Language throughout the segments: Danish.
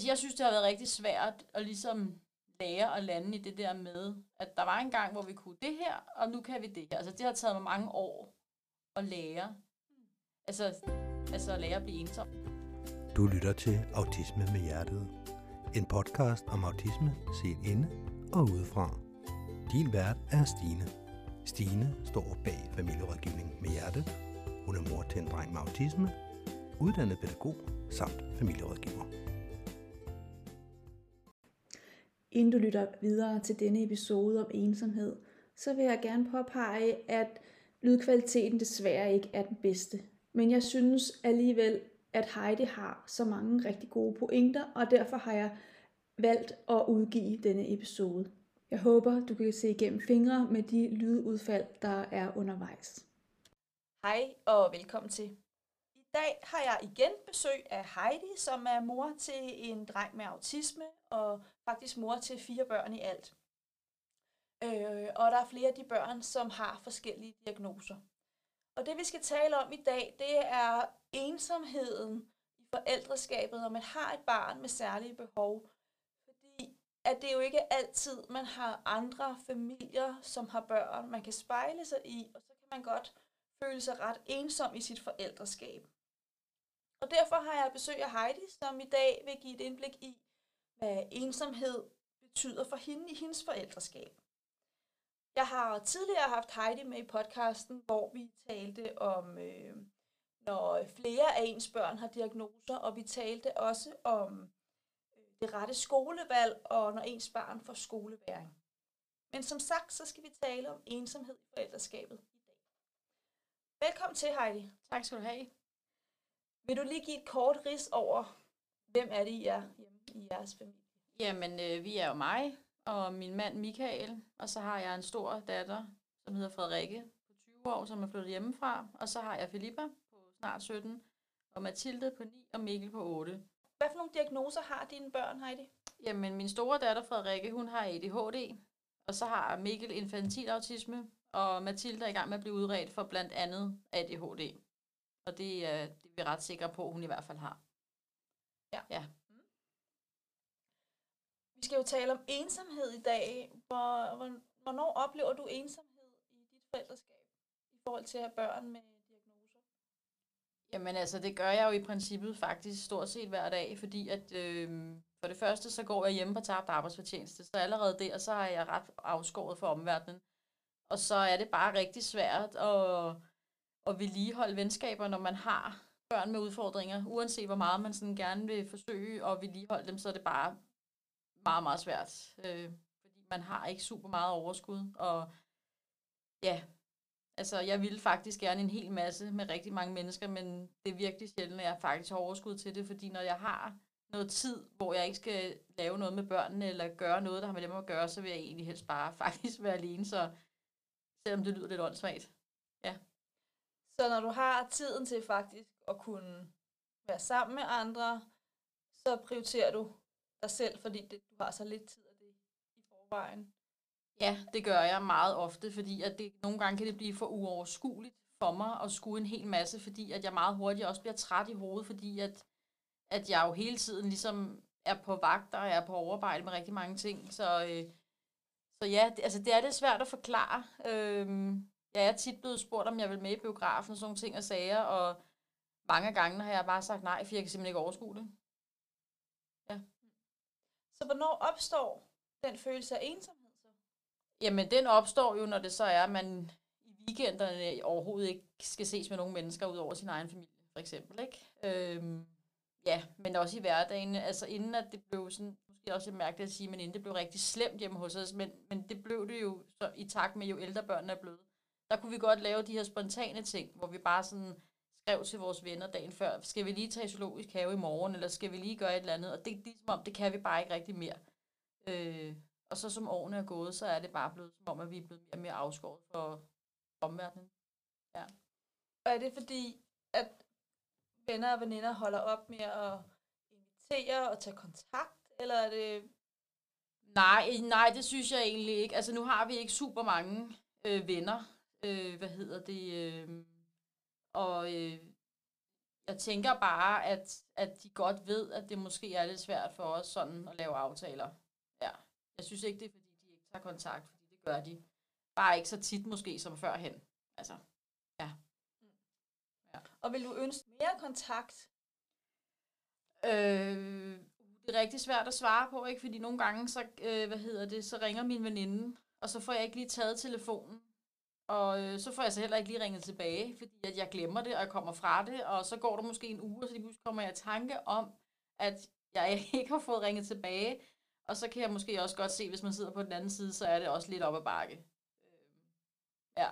Altså, jeg synes, det har været rigtig svært at ligesom lære at lande i det der med, at der var en gang, hvor vi kunne det her, og nu kan vi det her. Altså, det har taget mig mange år at lære. Altså, altså at lære at blive ensom. Du lytter til Autisme med Hjertet. En podcast om autisme set inde og udefra. Din vært er Stine. Stine står bag familierådgivning med hjertet. Hun er mor til en dreng med autisme, uddannet pædagog samt familierådgiver. Inden du lytter videre til denne episode om ensomhed, så vil jeg gerne påpege, at lydkvaliteten desværre ikke er den bedste. Men jeg synes alligevel, at Heidi har så mange rigtig gode pointer, og derfor har jeg valgt at udgive denne episode. Jeg håber, du kan se igennem fingre med de lydudfald, der er undervejs. Hej og velkommen til. I dag har jeg igen besøg af Heidi, som er mor til en dreng med autisme og faktisk mor til fire børn i alt. Øh, og der er flere af de børn, som har forskellige diagnoser. Og det vi skal tale om i dag, det er ensomheden i forældreskabet, når man har et barn med særlige behov. Fordi at det jo ikke altid, man har andre familier, som har børn, man kan spejle sig i, og så kan man godt føle sig ret ensom i sit forældreskab. Og derfor har jeg besøg af Heidi, som i dag vil give et indblik i, hvad ensomhed betyder for hende i hendes forældreskab. Jeg har tidligere haft Heidi med i podcasten, hvor vi talte om, øh, når flere af ens børn har diagnoser, og vi talte også om øh, det rette skolevalg, og når ens barn får skoleværing. Men som sagt, så skal vi tale om ensomhed i forældreskabet i dag. Velkommen til, Heidi. Tak skal du have. Vil du lige give et kort ris over, hvem er det, I er i jeres familie? Jamen, øh, vi er jo mig og min mand Michael, og så har jeg en stor datter, som hedder Frederikke, på 20 år, som er flyttet hjemmefra, og så har jeg Filippa på snart 17, og Mathilde på 9, og Mikkel på 8. Hvad for nogle diagnoser har dine børn, Heidi? Jamen, min store datter Frederikke, hun har ADHD, og så har Mikkel infantil autisme, og Mathilde er i gang med at blive udredt for blandt andet ADHD. Og det, er, det er vi ret sikre på, at hun i hvert fald har. Ja. ja. Vi skal jo tale om ensomhed i dag. Hvor, hvor, hvornår oplever du ensomhed i dit forældreskab i forhold til at have børn med diagnoser? Jamen altså, det gør jeg jo i princippet faktisk stort set hver dag, fordi at øh, for det første, så går jeg hjemme på tabt arbejdsfortjeneste, så allerede der, så er jeg ret afskåret for omverdenen. Og så er det bare rigtig svært at, at vedligeholde venskaber, når man har børn med udfordringer. Uanset hvor meget man sådan gerne vil forsøge at vedligeholde dem, så er det bare meget, meget svært. Øh, fordi man har ikke super meget overskud. Og ja, altså jeg ville faktisk gerne en hel masse med rigtig mange mennesker, men det er virkelig sjældent, at jeg faktisk har overskud til det, fordi når jeg har noget tid, hvor jeg ikke skal lave noget med børnene, eller gøre noget, der har med dem at gøre, så vil jeg egentlig helst bare faktisk være alene, så selvom det lyder lidt åndssvagt. Ja. Så når du har tiden til faktisk at kunne være sammen med andre, så prioriterer du dig selv, fordi det, du har så lidt tid af det i forvejen. Ja, det gør jeg meget ofte, fordi at det, nogle gange kan det blive for uoverskueligt for mig at skue en hel masse, fordi at jeg meget hurtigt også bliver træt i hovedet, fordi at, at jeg jo hele tiden ligesom er på vagt, og jeg er på overarbejde med rigtig mange ting. Så, øh, så ja, det, altså det er det svært at forklare. Øh, jeg er tit blevet spurgt, om jeg vil med i biografen og sådan nogle ting og sager, og mange gange har jeg bare sagt nej, for jeg kan simpelthen ikke overskue det. Så hvornår opstår den følelse af ensomhed så? Jamen, den opstår jo, når det så er, at man i weekenderne overhovedet ikke skal ses med nogen mennesker ud over sin egen familie, for eksempel. Ikke? Øhm, ja, men også i hverdagen. Altså inden at det blev sådan, måske også mærkeligt at sige, men inden det blev rigtig slemt hjemme hos os, men, men det blev det jo så i takt med, jo ældre børnene er blevet. Der kunne vi godt lave de her spontane ting, hvor vi bare sådan skrev til vores venner dagen før, skal vi lige tage zoologisk have i morgen, eller skal vi lige gøre et eller andet? Og det, det er som om, det kan vi bare ikke rigtig mere. Øh, og så som årene er gået, så er det bare blevet som om, at vi er blevet mere og mere afskåret for omverdenen. Ja. Og er det fordi, at venner og veninder holder op med at invitere og tage kontakt, eller er det... Nej, nej, det synes jeg egentlig ikke. Altså nu har vi ikke super mange øh, venner, øh, hvad hedder det, øh, og øh, jeg tænker bare, at, at de godt ved, at det måske er lidt svært for os sådan at lave aftaler. Ja. Jeg synes ikke, det er fordi, de ikke tager kontakt, fordi det gør de. Bare ikke så tit måske som førhen. Altså, ja. Og vil du ønske mere kontakt? Øh, det er rigtig svært at svare på, ikke? Fordi nogle gange, så, øh, hvad hedder det, så ringer min veninde, og så får jeg ikke lige taget telefonen. Og øh, så får jeg så heller ikke lige ringet tilbage, fordi at jeg glemmer det, og jeg kommer fra det, og så går der måske en uge, og så lige pludselig kommer jeg i tanke om, at jeg ikke har fået ringet tilbage, og så kan jeg måske også godt se, hvis man sidder på den anden side, så er det også lidt op ad bakke. Øh, ja.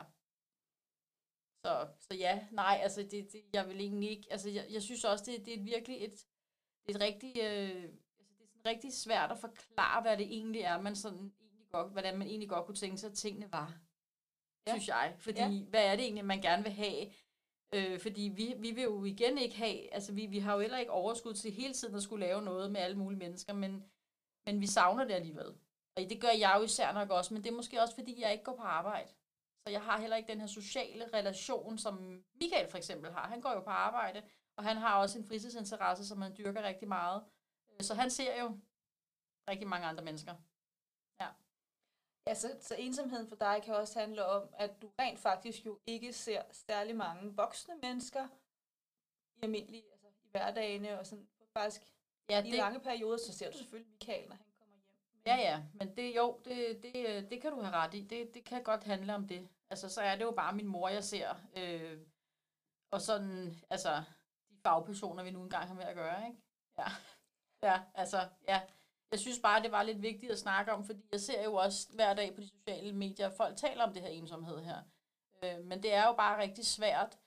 Så, så ja, nej, altså det, det, jeg vil egentlig ikke, altså jeg, jeg synes også, det, det er virkelig et, det er et rigtig, øh, altså det er sådan rigtig svært at forklare, hvad det egentlig er, man sådan egentlig godt, hvordan man egentlig godt kunne tænke sig, at tingene var, ja. synes jeg. Fordi, ja. hvad er det egentlig, man gerne vil have? Øh, fordi vi, vi vil jo igen ikke have, altså vi, vi har jo heller ikke overskud til hele tiden at skulle lave noget med alle mulige mennesker, men, men vi savner det alligevel. Og det gør jeg jo især nok også, men det er måske også, fordi jeg ikke går på arbejde. Så jeg har heller ikke den her sociale relation, som Michael for eksempel har. Han går jo på arbejde, og han har også en fritidsinteresse, som han dyrker rigtig meget. Øh, så han ser jo rigtig mange andre mennesker. Ja, så, ensomheden for dig kan også handle om, at du rent faktisk jo ikke ser særlig mange voksne mennesker i almindelig, altså i hverdagene, og sådan faktisk ja, i det... lange perioder, så ser du selvfølgelig Michael, når han kommer hjem. Men... Ja, ja, men det, jo, det, det, det kan du have ret i. Det, det kan godt handle om det. Altså, så er det jo bare min mor, jeg ser. Øh, og sådan, altså, de fagpersoner, vi nu engang har med at gøre, ikke? Ja, ja altså, ja. Jeg synes bare, det var lidt vigtigt at snakke om, fordi jeg ser jo også hver dag på de sociale medier, at folk taler om det her ensomhed her. Øh, men det er jo bare rigtig svært.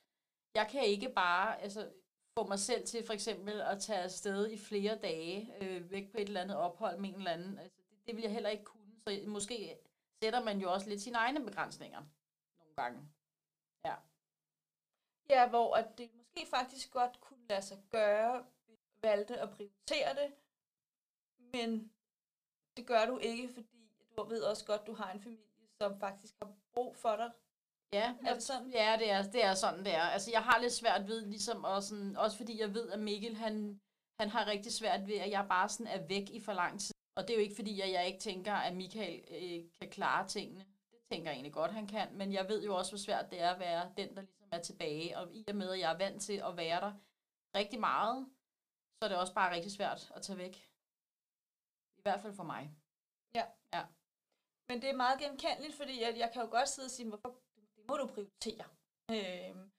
Jeg kan ikke bare altså, få mig selv til for eksempel at tage afsted i flere dage øh, væk på et eller andet ophold med en eller anden. Altså, det, det vil jeg heller ikke kunne. Så måske sætter man jo også lidt sine egne begrænsninger nogle gange. Ja. Ja, hvor at det måske faktisk godt kunne lade sig gøre, valgte at prioritere det, men det gør du ikke, fordi du ved også godt, du har en familie, som faktisk har brug for dig. Ja, er det sådan? ja det, er, det er sådan, det er. Altså, jeg har lidt svært ved, ligesom, og sådan, også fordi jeg ved, at Mikkel, han, han har rigtig svært ved, at jeg bare sådan er væk i for lang tid. Og det er jo ikke fordi, at jeg ikke tænker, at Michael øh, kan klare tingene. Det tænker jeg egentlig godt, han kan. Men jeg ved jo også, hvor svært det er at være den, der ligesom er tilbage. Og i og med, at jeg er vant til at være der rigtig meget, så er det også bare rigtig svært at tage væk. I hvert fald for mig. Ja. Ja. Men det er meget genkendeligt, fordi jeg, jeg kan jo godt sidde og sige, hvorfor det må du prioritere. Øhm,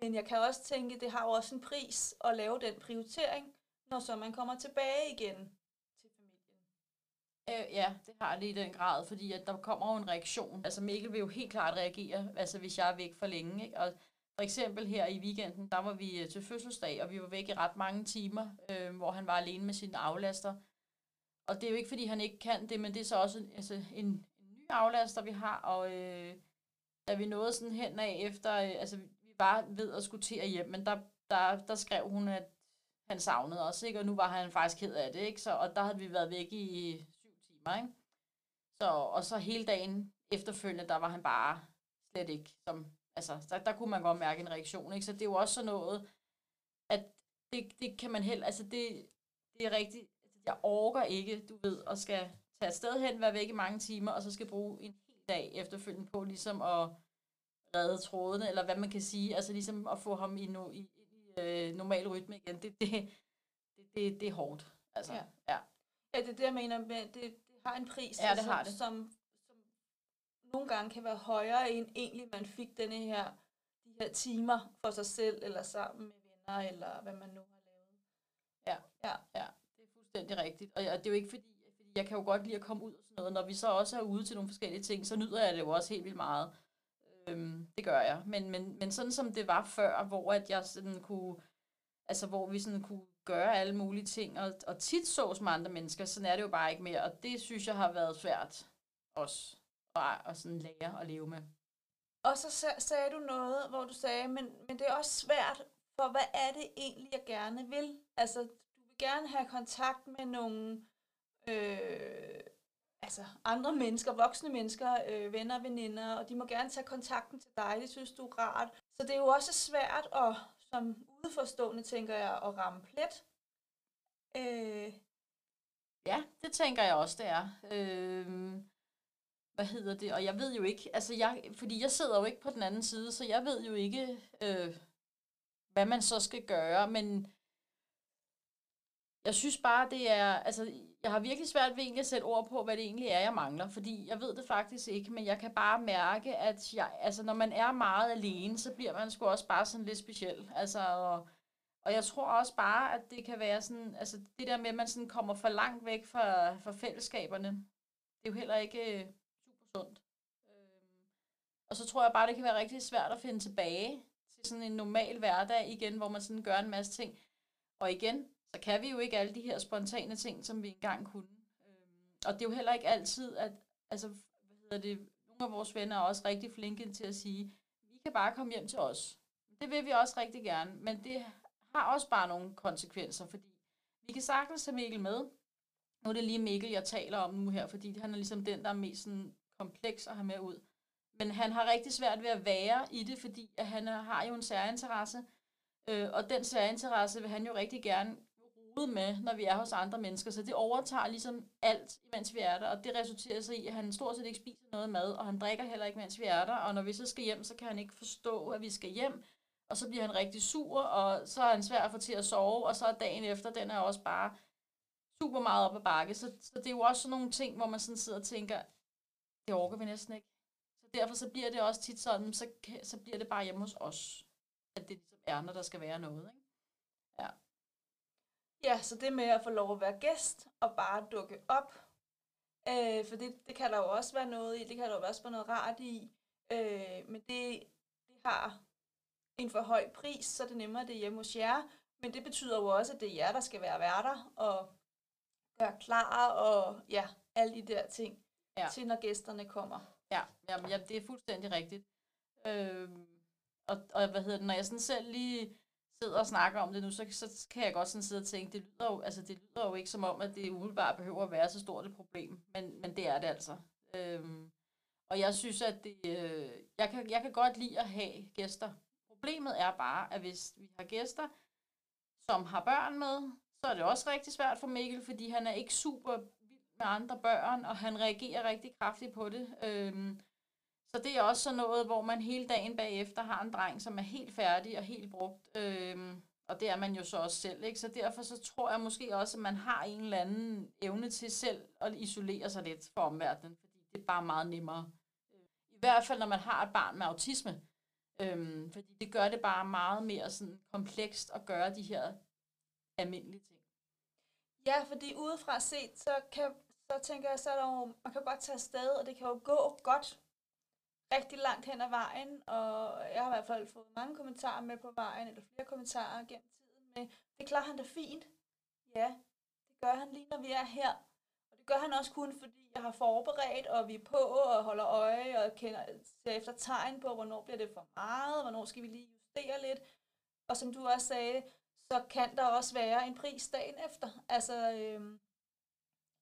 men jeg kan også tænke, det har jo også en pris at lave den prioritering, når så man kommer tilbage igen til familien. Øh, ja, det har det i den grad, fordi at der kommer jo en reaktion. Altså Mikkel vil jo helt klart reagere, altså hvis jeg er væk for længe. Ikke? Og for eksempel her i weekenden, der var vi øh, til fødselsdag, og vi var væk i ret mange timer, øh, hvor han var alene med sine aflaster. Og det er jo ikke, fordi han ikke kan det, men det er så også altså, en, en ny aflaster, vi har, og øh, da vi nåede sådan hen af efter, øh, altså vi var ved at skulle til at hjem, men der, der, der skrev hun, at han savnede os, ikke? og nu var han faktisk ked af det, ikke? Så, og der havde vi været væk i øh, syv timer, ikke? Så, og så hele dagen efterfølgende, der var han bare slet ikke, som, altså, der, der kunne man godt mærke en reaktion, ikke? Så det er jo også sådan noget, at det, det kan man heller, altså det, det er rigtigt, jeg orker ikke, du ved, at skal tage afsted hen, være væk i mange timer, og så skal bruge en hel dag efterfølgende på ligesom at redde trådene, eller hvad man kan sige, altså ligesom at få ham i, no, i, i øh, normal rytme igen, det, det, det, det, det er hårdt. Altså, ja. ja. Ja, det er det, jeg mener med, det, det har en pris, ja, det har det. Som, som nogle gange kan være højere, end egentlig man fik denne her, de her timer for sig selv, eller sammen med venner, eller hvad man nu har lavet. Ja, ja, ja fuldstændig rigtigt. Og det er jo ikke fordi, fordi jeg kan jo godt lide at komme ud og sådan noget. Når vi så også er ude til nogle forskellige ting, så nyder jeg det jo også helt vildt meget. Øhm, det gør jeg. Men, men, men sådan som det var før, hvor at jeg sådan kunne, altså hvor vi sådan kunne gøre alle mulige ting, og, og tit sås med andre mennesker, sådan er det jo bare ikke mere. Og det synes jeg har været svært også at, at sådan lære at leve med. Og så sagde du noget, hvor du sagde, men, men det er også svært, for hvad er det egentlig, jeg gerne vil? Altså, gerne have kontakt med nogle øh, altså andre mennesker, voksne mennesker, øh, venner veninder, og de må gerne tage kontakten til dig, det synes du er rart. Så det er jo også svært at som udeforstående, tænker jeg, at ramme plet. Øh, Ja, det tænker jeg også, det er. Øh, hvad hedder det? Og jeg ved jo ikke, altså jeg, fordi jeg sidder jo ikke på den anden side, så jeg ved jo ikke, øh, hvad man så skal gøre, men jeg synes bare, det er, altså jeg har virkelig svært ved egentlig at sætte ord på, hvad det egentlig er, jeg mangler, fordi jeg ved det faktisk ikke, men jeg kan bare mærke, at jeg, altså, når man er meget alene, så bliver man sgu også bare sådan lidt speciel. Altså, og, og jeg tror også bare, at det kan være sådan, altså det der med, at man sådan kommer for langt væk fra, fra fællesskaberne, det er jo heller ikke øh, super sundt. Øhm, og så tror jeg bare, det kan være rigtig svært at finde tilbage til sådan en normal hverdag igen, hvor man sådan gør en masse ting. Og igen, så kan vi jo ikke alle de her spontane ting, som vi engang kunne. Øhm, og det er jo heller ikke altid, at altså, hvad hedder det, nogle af vores venner er også rigtig flinke til at sige, vi kan bare komme hjem til os. Det vil vi også rigtig gerne, men det har også bare nogle konsekvenser, fordi vi kan sagtens have Mikkel med. Nu er det lige Mikkel, jeg taler om nu her, fordi han er ligesom den, der er mest sådan kompleks at have med ud. Men han har rigtig svært ved at være i det, fordi at han har jo en særinteresse, øh, og den særinteresse vil han jo rigtig gerne rode med, når vi er hos andre mennesker, så det overtager ligesom alt, mens vi er der, og det resulterer sig i, at han stort set ikke spiser noget mad, og han drikker heller ikke, mens vi er der, og når vi så skal hjem, så kan han ikke forstå, at vi skal hjem, og så bliver han rigtig sur, og så er han svær at få til at sove, og så er dagen efter, den er også bare super meget op ad bakke. Så, så det er jo også sådan nogle ting, hvor man sådan sidder og tænker, det orker vi næsten ikke. Så derfor så bliver det også tit sådan, så, så bliver det bare hjemme hos os, at det ligesom er, når der skal være noget. Ikke? Ja. Ja, så det med at få lov at være gæst og bare dukke op, øh, for det, det kan der jo også være noget i, det kan der jo også være noget rart i, øh, men det, det har en for høj pris, så er det nemmere, det er hjemme hos jer. Men det betyder jo også, at det er jer, der skal være værter og gøre klar og ja, alle de der ting ja. til, når gæsterne kommer. Ja, jamen, ja, det er fuldstændig rigtigt. Øh, og, og hvad hedder det, når jeg sådan selv lige sidder og snakker om det nu, så, så kan jeg godt sådan sidde og tænke, det lyder jo, altså, det lyder jo ikke som om, at det umiddelbart behøver at være så stort et problem, men, men det er det altså. Øhm, og jeg synes, at det, øh, jeg, kan, jeg kan godt lide at have gæster, Problemet er bare, at hvis vi har gæster, som har børn med, så er det også rigtig svært for Mikkel, fordi han er ikke super vild med andre børn, og han reagerer rigtig kraftigt på det. Øhm, så det er også sådan noget, hvor man hele dagen bagefter har en dreng, som er helt færdig og helt brugt. Øhm, og det er man jo så også selv. Ikke? Så derfor så tror jeg måske også, at man har en eller anden evne til selv at isolere sig lidt fra omverdenen, fordi det er bare meget nemmere. Øh, I hvert fald, når man har et barn med autisme, Øhm, fordi det gør det bare meget mere sådan komplekst at gøre de her almindelige ting. Ja, fordi udefra set, så, kan, så tænker jeg, så er der jo, man kan godt tage afsted, og det kan jo gå godt rigtig langt hen ad vejen, og jeg har i hvert fald fået mange kommentarer med på vejen, eller flere kommentarer gennem tiden med, det klarer han da fint. Ja, det gør han lige, når vi er her Og det gør han også kun, fordi jeg har forberedt, og vi er på og holder øje og kender, ser efter tegn på, hvornår bliver det for meget, hvornår skal vi lige justere lidt. Og som du også sagde, så kan der også være en pris dagen efter. Altså, øhm,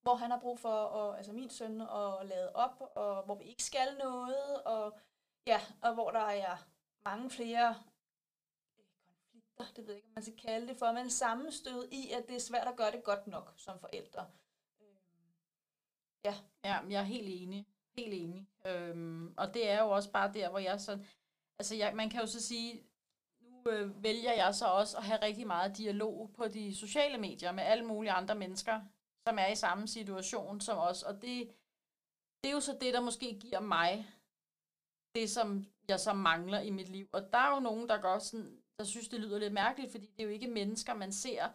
hvor han har brug for, og, altså min søn, at lade op, og hvor vi ikke skal noget, og ja, og hvor der er mange flere øh, konflikter, det ved jeg ikke, om man skal kalde det for, men sammenstød i, at det er svært at gøre det godt nok som forældre. Øh, ja. Ja, jeg er helt enig. Helt enig. Øhm, og det er jo også bare der, hvor jeg så... Altså, jeg, man kan jo så sige, nu øh, vælger jeg så også at have rigtig meget dialog på de sociale medier med alle mulige andre mennesker, som er i samme situation som os. Og det, det er jo så det, der måske giver mig det, som jeg så mangler i mit liv. Og der er jo nogen, der godt sådan, der synes, det lyder lidt mærkeligt, fordi det er jo ikke mennesker, man ser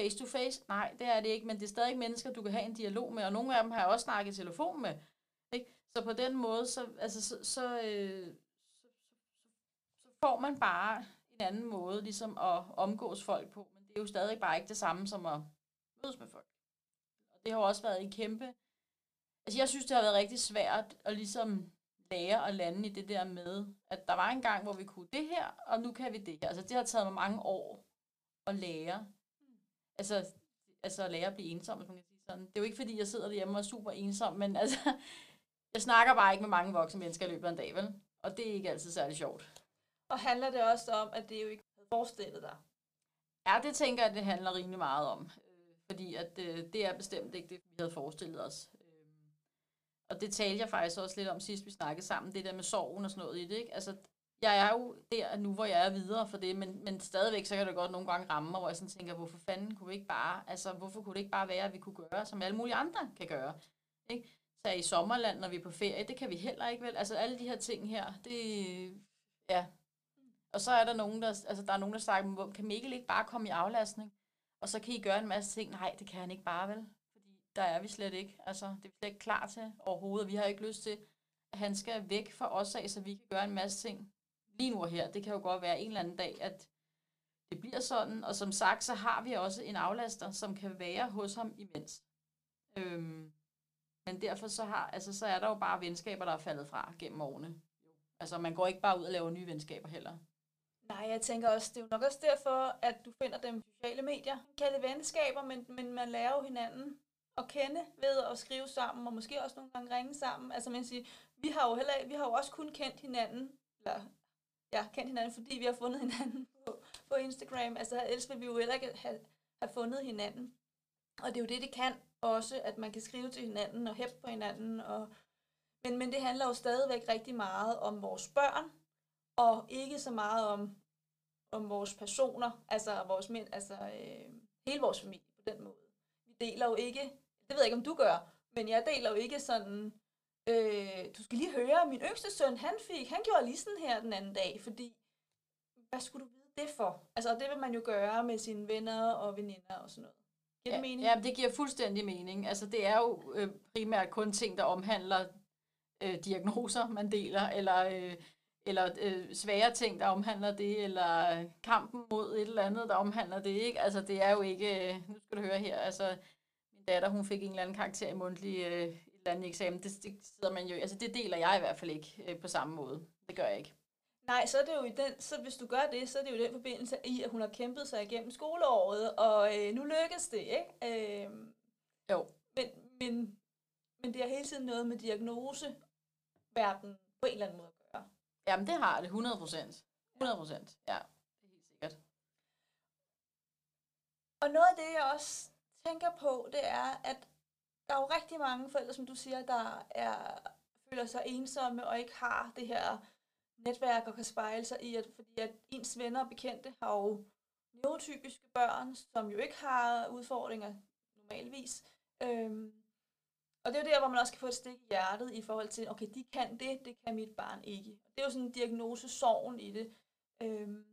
face to face? Nej, det er det ikke, men det er stadig mennesker, du kan have en dialog med, og nogle af dem har jeg også snakket i telefon med. Ikke? Så på den måde, så, altså, så, så, øh, så, så, så får man bare en anden måde ligesom at omgås folk på, men det er jo stadig bare ikke det samme som at mødes med folk. Det har også været en kæmpe... Altså jeg synes, det har været rigtig svært at ligesom lære at lande i det der med, at der var en gang, hvor vi kunne det her, og nu kan vi det her. Altså det har taget mig mange år at lære altså, altså at lære at blive ensom, hvis man kan sige sådan. Det er jo ikke, fordi jeg sidder derhjemme og er super ensom, men altså, jeg snakker bare ikke med mange voksne mennesker i løbet af en dag, vel? Og det er ikke altid særlig sjovt. Og handler det også om, at det jo ikke havde forestillet dig? Ja, det tænker jeg, det handler rimelig meget om. Fordi at øh, det er bestemt ikke det, vi havde forestillet os. Øh, og det talte jeg faktisk også lidt om sidst, vi snakkede sammen, det der med sorgen og sådan noget i det. Ikke? Altså, jeg er jo der nu, hvor jeg er videre for det, men, men stadigvæk, så kan det godt nogle gange ramme mig, hvor jeg sådan tænker, hvorfor fanden kunne vi ikke bare, altså hvorfor kunne det ikke bare være, at vi kunne gøre, som alle mulige andre kan gøre. Ikke? Så i sommerland, når vi er på ferie, det kan vi heller ikke vel. Altså alle de her ting her, det, ja. Og så er der nogen, der, altså der er nogen, der snakker, kan Mikkel ikke bare komme i aflastning? Og så kan I gøre en masse ting. Nej, det kan han ikke bare vel. Fordi der er vi slet ikke. Altså, det er vi slet ikke klar til overhovedet. Vi har ikke lyst til, at han skal væk fra os af, så vi kan gøre en masse ting lige nu og her. Det kan jo godt være en eller anden dag, at det bliver sådan. Og som sagt, så har vi også en aflaster, som kan være hos ham imens. Øhm, men derfor så, har, altså, så er der jo bare venskaber, der er faldet fra gennem årene. Altså, man går ikke bare ud og laver nye venskaber heller. Nej, jeg tænker også, det er jo nok også derfor, at du finder dem sociale medier. Man kalder det venskaber, men, men man lærer jo hinanden at kende ved at skrive sammen, og måske også nogle gange ringe sammen. Altså, man siger, vi har jo, heller, vi har jo også kun kendt hinanden, eller ja, kendt hinanden, fordi vi har fundet hinanden på, på Instagram. Altså, ellers ville vi jo heller ikke have, have fundet hinanden. Og det er jo det, det kan også, at man kan skrive til hinanden og hæppe på hinanden. Og, men, men det handler jo stadigvæk rigtig meget om vores børn, og ikke så meget om, om vores personer, altså, vores, altså øh, hele vores familie på den måde. Vi deler jo ikke, det ved jeg ikke, om du gør, men jeg deler jo ikke sådan, øh, du skal lige høre, min yngste søn, han fik, han gjorde lige sådan her den anden dag, fordi, hvad skulle du vide det for? Altså, det vil man jo gøre med sine venner og veninder og sådan noget. Giver ja, det mening? Ja, det giver fuldstændig mening. Altså, det er jo øh, primært kun ting, der omhandler øh, diagnoser, man deler, eller, øh, eller øh, svære ting, der omhandler det, eller kampen mod et eller andet, der omhandler det. Ikke? Altså, det er jo ikke... Øh, nu skal du høre her, altså, min datter, hun fik en eller anden karakter i mundtlig øh, et eller andet eksamen. Det, det sidder man jo... Altså, det deler jeg i hvert fald ikke øh, på samme måde. Det gør jeg ikke. Nej, så er det jo i den, så hvis du gør det, så er det jo i den forbindelse i, at hun har kæmpet sig igennem skoleåret, og øh, nu lykkes det, ikke? Øh, jo. Men, men, men det er hele tiden noget med diagnoseverden på en eller anden måde. Jamen, det har det, 100 procent. 100 procent, ja. Det er helt sikkert. Og noget af det, jeg også tænker på, det er, at der er jo rigtig mange forældre, som du siger, der er, føler sig ensomme og ikke har det her netværk og kan spejle sig i, at, fordi at ens venner og bekendte har jo neurotypiske børn, som jo ikke har udfordringer normalvis. Øhm, og det er jo der, hvor man også kan få et stik i hjertet i forhold til, okay, de kan det, det kan mit barn ikke. Det er jo sådan en diagnose sorgen i det. Øhm,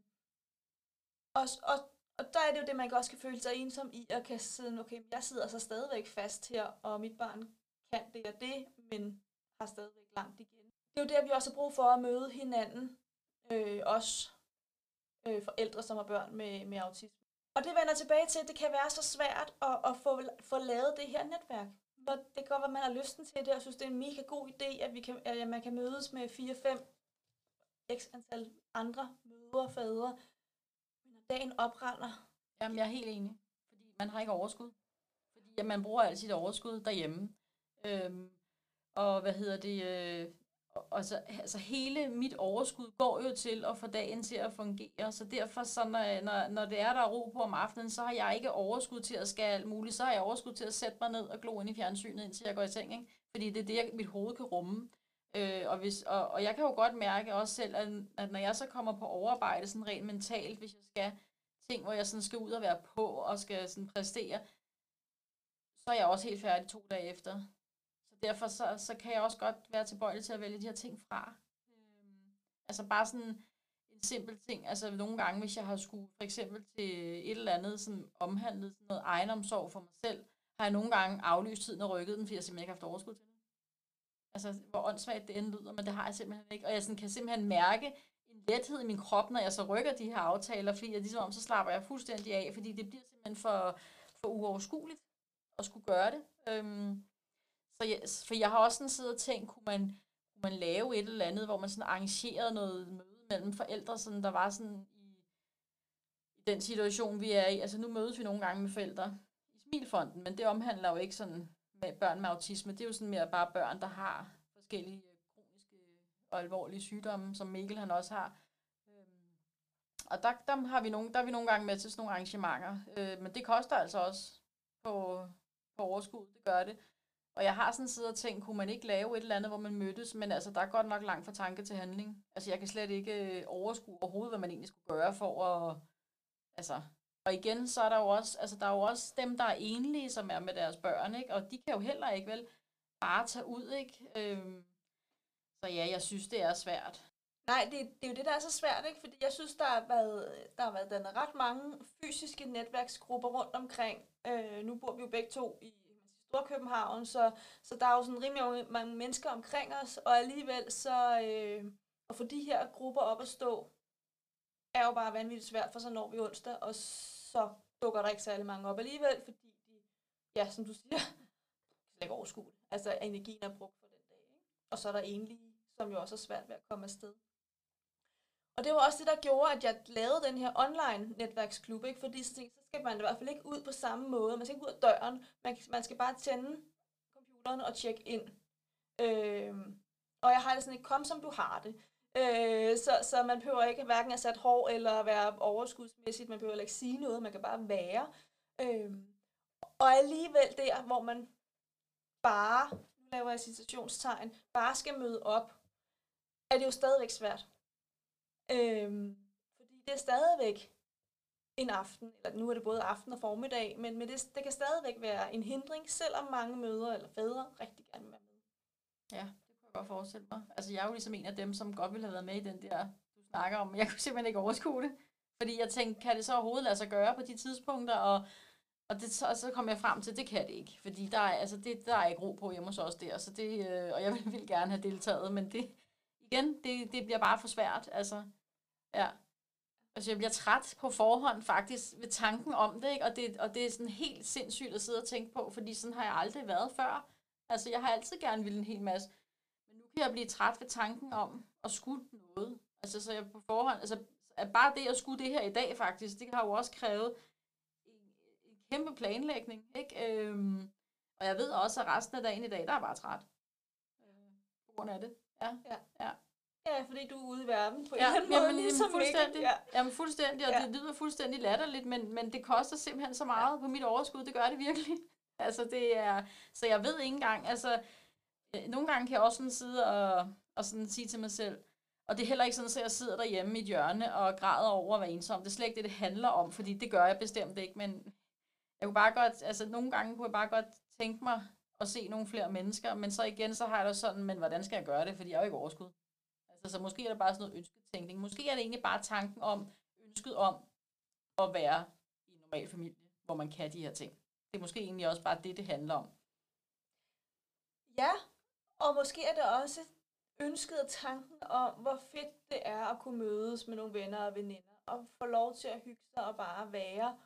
og, og, og der er det jo det, man også kan føle sig ensom i, og kan sidde, okay, jeg sidder så stadigvæk fast her, og mit barn kan det og det, men har stadigvæk langt igen det er jo der, vi også har brug for at møde hinanden, øh, os øh, forældre, som har børn med, med autisme. Og det vender tilbage til, at det kan være så svært at, at få, få lavet det her netværk hvor det kan godt være, at man har lysten til det, og synes, det er en mega god idé, at, vi kan, at man kan mødes med 4-5 x antal andre mødre og fædre. Men når dagen oprender... Jamen, jeg er helt enig. Fordi man har ikke overskud. Fordi at man bruger alt sit overskud derhjemme. Øhm, og hvad hedder det... Øh, og så, altså hele mit overskud går jo til at få dagen til at fungere, så derfor, så når, når, når det er der er ro på om aftenen, så har jeg ikke overskud til at skal alt muligt, så har jeg overskud til at sætte mig ned og glo ind i fjernsynet, indtil jeg går i seng, ikke? fordi det er det, jeg, mit hoved kan rumme. Øh, og, hvis, og, og jeg kan jo godt mærke også selv, at, at når jeg så kommer på overarbejde sådan rent mentalt, hvis jeg skal ting, hvor jeg sådan skal ud og være på og skal sådan præstere, så er jeg også helt færdig to dage efter derfor så, så kan jeg også godt være tilbøjelig til at vælge de her ting fra. Øhm, altså bare sådan en simpel ting. Altså nogle gange, hvis jeg har skulle for eksempel til et eller andet sådan omhandlet sådan noget egenomsorg for mig selv, har jeg nogle gange aflyst tiden og rykket den, fordi jeg simpelthen ikke har haft overskud til det. Altså, hvor åndssvagt det end lyder, men det har jeg simpelthen ikke. Og jeg sådan, kan simpelthen mærke en lethed i min krop, når jeg så rykker de her aftaler, fordi jeg ligesom om, så slapper jeg fuldstændig af, fordi det bliver simpelthen for, for uoverskueligt at skulle gøre det. Øhm, for jeg, for jeg har også sådan siddet og tænkt, kunne man, kunne man lave et eller andet, hvor man sådan arrangerede noget møde mellem forældre, sådan der var sådan i, i den situation, vi er i. Altså nu mødes vi nogle gange med forældre i Smilfonden, men det omhandler jo ikke sådan med børn med autisme. Det er jo sådan mere bare børn, der har forskellige kroniske og alvorlige sygdomme, som Mikkel han også har. Øhm, og der, der, har vi nogle, der er vi nogle gange med til sådan nogle arrangementer. Øh, men det koster altså også på, på overskud, det gør det. Og jeg har sådan siddet og tænkt, kunne man ikke lave et eller andet, hvor man mødtes, men altså, der er godt nok langt fra tanke til handling. Altså, jeg kan slet ikke øh, overskue overhovedet, hvad man egentlig skulle gøre for at, altså, og igen, så er der jo også, altså, der er jo også dem, der er enlige, som er med deres børn, ikke? Og de kan jo heller ikke vel bare tage ud, ikke? Øhm, så ja, jeg synes, det er svært. Nej, det, det er jo det, der er så svært, ikke? Fordi jeg synes, der har været, der har været dannet ret mange fysiske netværksgrupper rundt omkring. Øh, nu bor vi jo begge to i Storkøbenhavn, så, så der er jo sådan rimelig mange mennesker omkring os, og alligevel så øh, at få de her grupper op at stå, er jo bare vanvittigt svært, for så når vi onsdag, og så dukker der ikke særlig mange op alligevel, fordi de, ja, som du siger, slet ikke overskue Altså energien er brugt for den dag. Ikke? Og så er der enlige, som jo også er svært ved at komme afsted. Og det var også det, der gjorde, at jeg lavede den her online netværksklub, ikke? fordi så, tænkte, så skal man i hvert fald ikke ud på samme måde. Man skal ikke ud af døren. Man, man skal bare tænde computeren og tjekke ind. Øh, og jeg har det sådan ikke, kom som du har det. Øh, så, så man behøver ikke hverken at sætte hår eller være overskudsmæssigt. Man behøver ikke sige noget. Man kan bare være. Øh, og alligevel der, hvor man bare, nu laver jeg citationstegn, bare skal møde op, er det jo stadigvæk svært. Øhm, fordi det er stadigvæk en aften, eller nu er det både aften og formiddag, men, men det, det kan stadigvæk være en hindring, selvom mange mødre eller fædre rigtig gerne vil være med. Ja, det kunne jeg godt forestille mig. Altså jeg er jo ligesom en af dem, som godt ville have været med i den der, du snakker om, men jeg kunne simpelthen ikke overskue det. Fordi jeg tænkte, kan det så overhovedet lade sig gøre på de tidspunkter, og, og, det, så, så kom jeg frem til, at det kan det ikke. Fordi der er, altså det, der er ikke ro på hjemme hos os der, så det, øh, og jeg ville, ville gerne have deltaget, men det, igen, det, det bliver bare for svært. Altså, ja. Altså, jeg bliver træt på forhånd faktisk ved tanken om det, ikke? Og, det, og det er sådan helt sindssygt at sidde og tænke på, fordi sådan har jeg aldrig været før. Altså, jeg har altid gerne ville en hel masse. Men nu kan jeg blive træt ved tanken om at skulle noget. Altså, så jeg på forhånd, altså, at bare det at skulle det her i dag faktisk, det har jo også krævet en, en kæmpe planlægning, ikke? Øhm, og jeg ved også, at resten af dagen i dag, der er bare træt. Øh, på grund af det. Ja, Ja. ja. Ja, fordi du er ude i verden på en Ja, eller anden måde, jamen, ligesom fuldstændig. Ja. Jamen fuldstændig, og Ja. ja. det lyder fuldstændig latterligt, men, men det koster simpelthen så meget på mit overskud, det gør det virkelig. Altså det er, så jeg ved ikke engang, altså øh, nogle gange kan jeg også sådan sidde og, og sådan sige til mig selv, og det er heller ikke sådan, at jeg sidder derhjemme i et hjørne og græder over at være ensom. Det er slet ikke det, det handler om, fordi det gør jeg bestemt ikke, men jeg kunne bare godt, altså nogle gange kunne jeg bare godt tænke mig at se nogle flere mennesker, men så igen, så har jeg da sådan, men hvordan skal jeg gøre det, fordi jeg har jo ikke overskud. Altså, så måske er det bare sådan noget ønsketænkning. Måske er det egentlig bare tanken om, ønsket om at være i en normal familie, hvor man kan de her ting. Det er måske egentlig også bare det, det handler om. ja, og måske er det også ønsket og tanken om, hvor fedt det er at kunne mødes med nogle venner og veninder, og få lov til at hygge sig og bare være.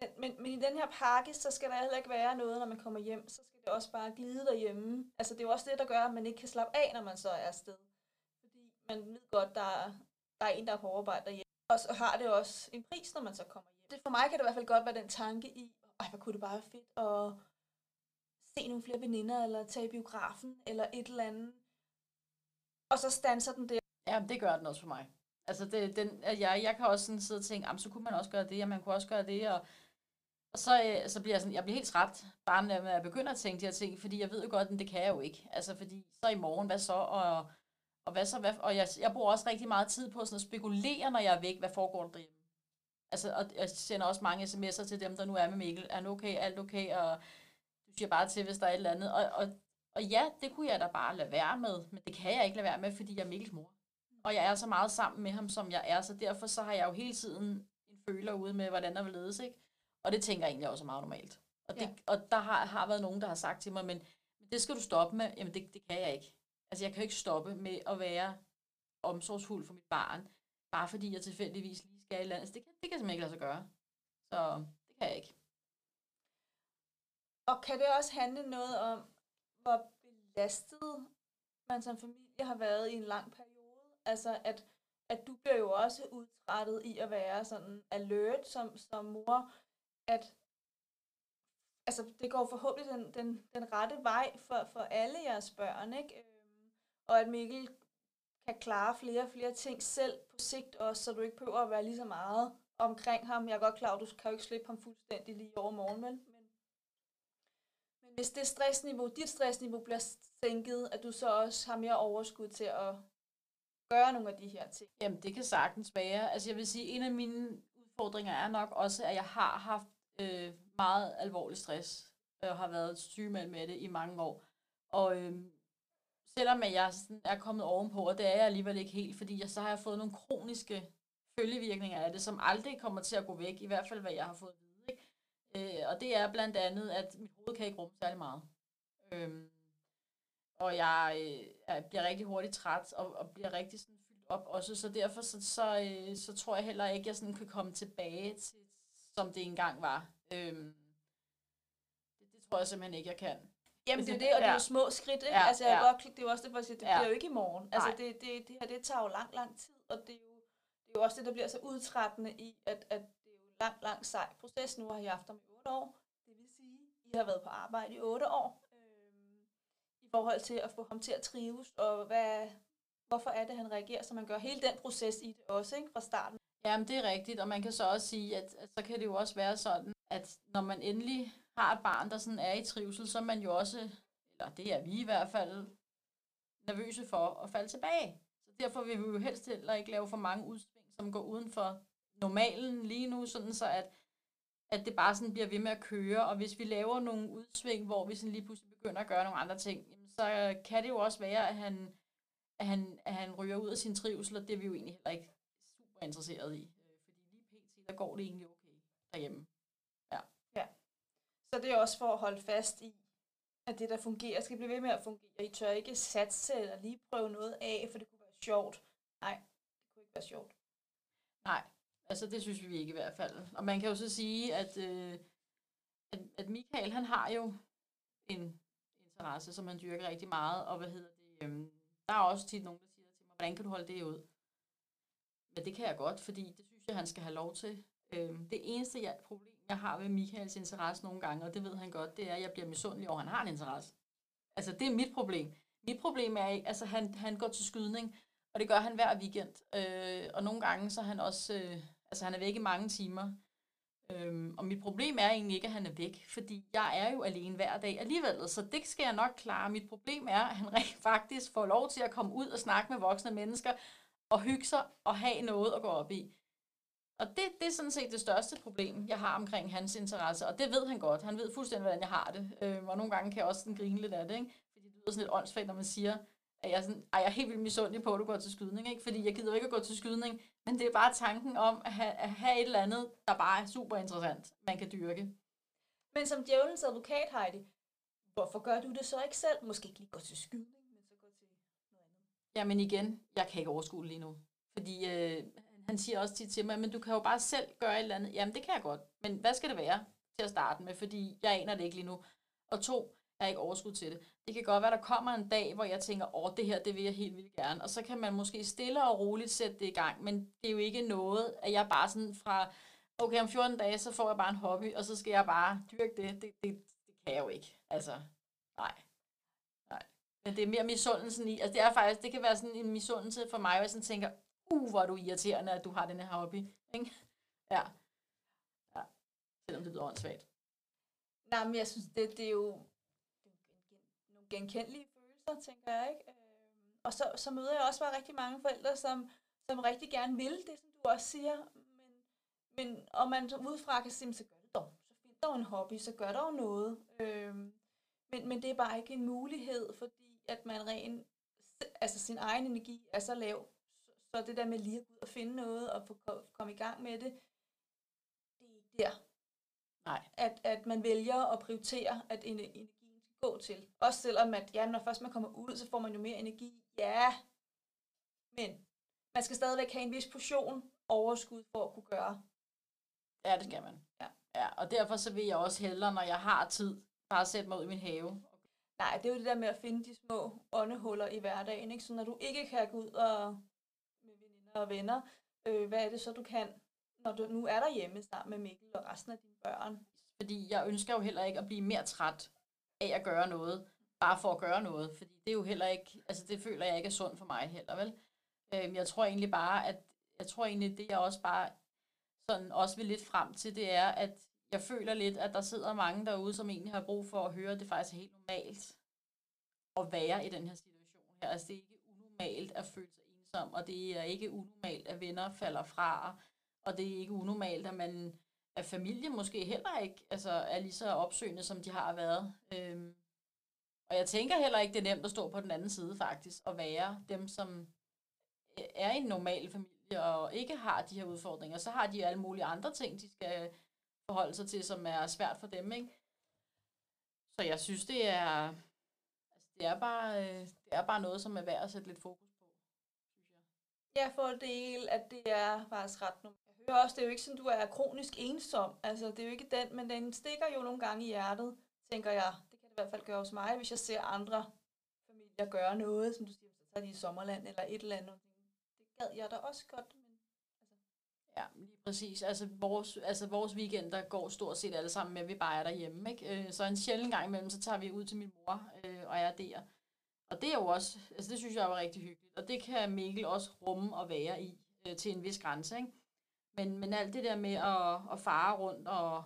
Men, men, men, i den her pakke, så skal der heller ikke være noget, når man kommer hjem. Så skal det også bare glide derhjemme. Altså det er jo også det, der gør, at man ikke kan slappe af, når man så er afsted. Fordi man ved godt, der er, der er en, der er på arbejde derhjemme. Og så har det også en pris, når man så kommer hjem. Det, for mig kan det i hvert fald godt være den tanke i, ej, hvor kunne det bare være fedt at se nogle flere veninder, eller tage i biografen, eller et eller andet. Og så standser den der. Ja, det gør den også for mig. Altså, det, den, jeg, jeg kan også sådan sidde og tænke, så kunne man også gøre det, og man kunne også gøre det, og, og så, øh, så bliver jeg sådan, jeg bliver helt træt, bare når jeg begynder at tænke de her ting, fordi jeg ved jo godt, at det kan jeg jo ikke. Altså, fordi så i morgen, hvad så, og, og hvad så, hvad, og jeg, jeg bruger også rigtig meget tid på sådan at spekulere, når jeg er væk, hvad foregår der derhjemme. Altså, og jeg sender også mange sms'er til dem, der nu er med Mikkel. Er han okay? Alt okay? Og du siger bare til, hvis der er et eller andet. Og, og, og ja, det kunne jeg da bare lade være med, men det kan jeg ikke lade være med, fordi jeg er Mikkels mor. Og jeg er så meget sammen med ham, som jeg er, så derfor så har jeg jo hele tiden en føler ude med, hvordan der vil ledes, ikke? Og det tænker jeg egentlig også er meget normalt. Og, det, Ja. og der har, har været nogen, der har sagt til mig, men, men det skal du stoppe med. Jamen det, det kan jeg ikke. Altså jeg kan jo ikke stoppe med at være omsorgsfuld for mit barn, bare fordi jeg tilfældigvis lige skal i landet. Altså, det kan, det kan jeg simpelthen ikke lade sig gøre. Så det kan jeg ikke. Og kan det også handle noget om, hvor belastet man som familie har været i en lang periode? Altså, at, at du bliver jo også udtrættet i at være sådan alert som, som mor, at altså, det går forhåbentlig den, den, den rette vej for, for alle jeres børn, ikke? Øhm, Og at Mikkel kan klare flere og flere ting selv på sigt også, så du ikke behøver at være lige så meget omkring ham. Jeg er godt klar, at du kan jo ikke slippe ham fuldstændig lige over morgen, men, men, men hvis det stressniveau, dit stressniveau bliver sænket, at du så også har mere overskud til at gøre nogle af de her ting. Jamen, det kan sagtens være. Altså, jeg vil sige, en af mine udfordringer er nok også, at jeg har haft øh, meget alvorlig stress, og har været sygemeldt med det i mange år. Og øh, selvom jeg sådan er kommet ovenpå, og det er jeg alligevel ikke helt, fordi jeg, så har jeg fået nogle kroniske følgevirkninger af det, som aldrig kommer til at gå væk, i hvert fald hvad jeg har fået at vide. Ikke? Øh, og det er blandt andet, at mit hoved kan ikke rumme særlig meget. Øh, og jeg, øh, jeg bliver rigtig hurtigt træt, og, og bliver rigtig sådan fyldt op også, så derfor så, så, øh, så tror jeg heller ikke, at jeg sådan kan komme tilbage til, som det engang var. Øh, det, det tror jeg simpelthen ikke, jeg kan. Jamen det er det, og det er jo små skridt, ikke? Ja, altså jeg ja. godt, det er jo også det, for at sige, det Ja. bliver jo ikke i morgen. Altså det, det, det her, det tager jo lang, lang tid, og det er jo, det er jo også det, der bliver så udtrættende i, at, at det er jo en lang, lang sej proces. Nu har jeg haft ham i otte år, det vil sige, I har været på arbejde i otte år, øhm, i forhold til at få ham til at trives, og hvad, hvorfor er det, han reagerer, så man gør hele den proces i det også, ikke? Fra starten. Jamen, det er rigtigt, og man kan så også sige, at, at så kan det jo også være sådan, at når man endelig har et barn, der sådan er i trivsel, så er man jo også, eller det er vi i hvert fald, nervøse for at falde tilbage. Så derfor vil vi jo helst heller ikke lave for mange udsving, som går uden for normalen lige nu, sådan så at, at det bare sådan bliver ved med at køre, og hvis vi laver nogle udsving, hvor vi sådan lige pludselig begynder at gøre nogle andre ting, jamen, så kan det jo også være, at han, at han, at han ryger ud af sin trivsel, og det er vi jo egentlig heller ikke super interesseret i. Øh, Fordi lige pt, der går det egentlig okay derhjemme. Så det er også for at holde fast i, at det, der fungerer, skal blive ved med at fungere. I tør ikke satse eller lige prøve noget af, for det kunne være sjovt. Nej, det kunne ikke være sjovt. Nej, altså det synes vi ikke i hvert fald. Og man kan jo så sige, at, øh, at, at Michael, han har jo en interesse, som han dyrker rigtig meget, og hvad hedder det, øhm, der er også tit nogen, der siger til mig, hvordan kan du holde det ud? Men det kan jeg godt, fordi det synes jeg, han skal have lov til. Øhm, det eneste jeg, problem, jeg har ved Michaels interesse nogle gange, og det ved han godt, det er, at jeg bliver misundelig over, at han har en interesse. Altså, det er mit problem. Mit problem er, ikke- altså han, han går til skydning, og det gør han hver weekend. Øh, og nogle gange, så er han også, øh, altså han er væk i mange timer. Øhm, og mit problem er egentlig ikke, at han er væk, fordi jeg er jo alene hver dag alligevel, så det skal jeg nok klare. Mit problem er, at han rent faktisk får lov til at komme ud og snakke med voksne mennesker, og hygge sig og have noget at gå op i. Og det, det er sådan set det største problem, jeg har omkring hans interesse, og det ved han godt. Han ved fuldstændig, hvordan jeg har det. Øh, og nogle gange kan jeg også sådan grine lidt af det, ikke? fordi det lyder sådan lidt åndssvagt, når man siger, at jeg, er sådan, jeg er helt vildt misundelig på, at du går til skydning, ikke? fordi jeg gider ikke at gå til skydning, men det er bare tanken om at have, at have et eller andet, der bare er super interessant, man kan dyrke. Men som djævelens advokat, Heidi, hvorfor gør du det så ikke selv? Måske ikke lige gå til skydning, men så gå til noget andet. Jamen igen, jeg kan ikke overskue lige nu. Fordi øh, han siger også tit til mig, men du kan jo bare selv gøre et eller andet. Jamen det kan jeg godt, men hvad skal det være til at starte med? Fordi jeg aner det ikke lige nu. Og to, jeg har ikke overskud til det. Det kan godt være, der kommer en dag, hvor jeg tænker, åh, det her, det vil jeg helt vildt gerne. Og så kan man måske stille og roligt sætte det i gang, men det er jo ikke noget, at jeg bare sådan fra, okay, om 14 dage, så får jeg bare en hobby, og så skal jeg bare dyrke det. Det, det, det kan jeg jo ikke. Altså, nej. Men det er mere misundelsen i, altså det er faktisk, det kan være sådan en misundelse for mig, hvor jeg sådan tænker, uh, hvor er du irriterende, at du har den her hobby. Ikke? Ja. ja. Selvom det lyder åndssvagt. Nej, men jeg synes, det, det er jo det er nogle genkendelige følelser, tænker jeg, ikke? Øhm, og så, så møder jeg også bare rigtig mange forældre, som, som rigtig gerne vil det, som du også siger. Men, men og man så udefra kan sige, så gør det dog. Så find dog en hobby, så gør dog noget. Øhm, men, men det er bare ikke en mulighed, fordi at man rent, altså sin egen energi er så lav. Så, så det der med lige at gå ud og finde noget og få ko- komme i gang med det, det er ikke der Nej. at, at man vælger at prioritere, at en- energien skal gå til. Også selvom, at ja, når først man kommer ud, så får man jo mere energi. Ja, men man skal stadigvæk have en vis portion overskud for at kunne gøre. Ja, det skal man. Ja. ja. Og derfor så vil jeg også hellere, når jeg har tid, bare sætte mig ud i min have. Nej, det er jo det der med at finde de små åndehuller i hverdagen. Ikke? Så når du ikke kan gå ud og med veninder og venner, øh, hvad er det så, du kan, når du nu er derhjemme sammen med Mikkel og resten af dine børn? Fordi jeg ønsker jo heller ikke at blive mere træt af at gøre noget, bare for at gøre noget. Fordi det er jo heller ikke, altså det føler jeg ikke er sundt for mig heller, vel? Øh, jeg tror egentlig bare, at jeg tror egentlig, det jeg også bare sådan også vil lidt frem til, det er, at jeg føler lidt, at der sidder mange derude, som egentlig har brug for at høre, at det faktisk er helt normalt at være i den her situation her. Altså det er ikke unormalt at føle sig ensom, og det er ikke unormalt, at venner falder fra, og det er ikke unormalt, at man at familie måske heller ikke altså, er lige så opsøgende, som de har været. Øhm, og jeg tænker heller ikke, det er nemt at stå på den anden side faktisk, og være dem, som øh, er i en normal familie, og ikke har de her udfordringer. Så har de alle mulige andre ting, de skal forholde sig til, som er svært for dem. Ikke? Så jeg synes, det er, altså, det, er bare, øh, det er bare noget, som er værd at sætte lidt fokus på, synes jeg. Ja, for del, at det er faktisk ret normalt. Jeg hører også, det er jo ikke sådan, du er kronisk ensom. Altså, det er jo ikke den, men den stikker jo nogle gange i hjertet, tænker jeg. Det kan det i hvert fald gøre hos mig, hvis jeg ser andre familier gøre noget, som du siger, så tager de i sommerland eller et eller andet. Det gad jeg da også godt, Ja, lige præcis. Altså vores, altså vores weekender går stort set alle sammen med, at vi bare er derhjemme. Ikke? Øh, så en sjældent gang imellem, så tager vi ud til min mor øh, og er der. Og det er jo også, altså det synes jeg var rigtig hyggeligt. Og det kan Mikkel også rumme og være i øh, til en vis grænse. Ikke? Men, men alt det der med at, at fare rundt og,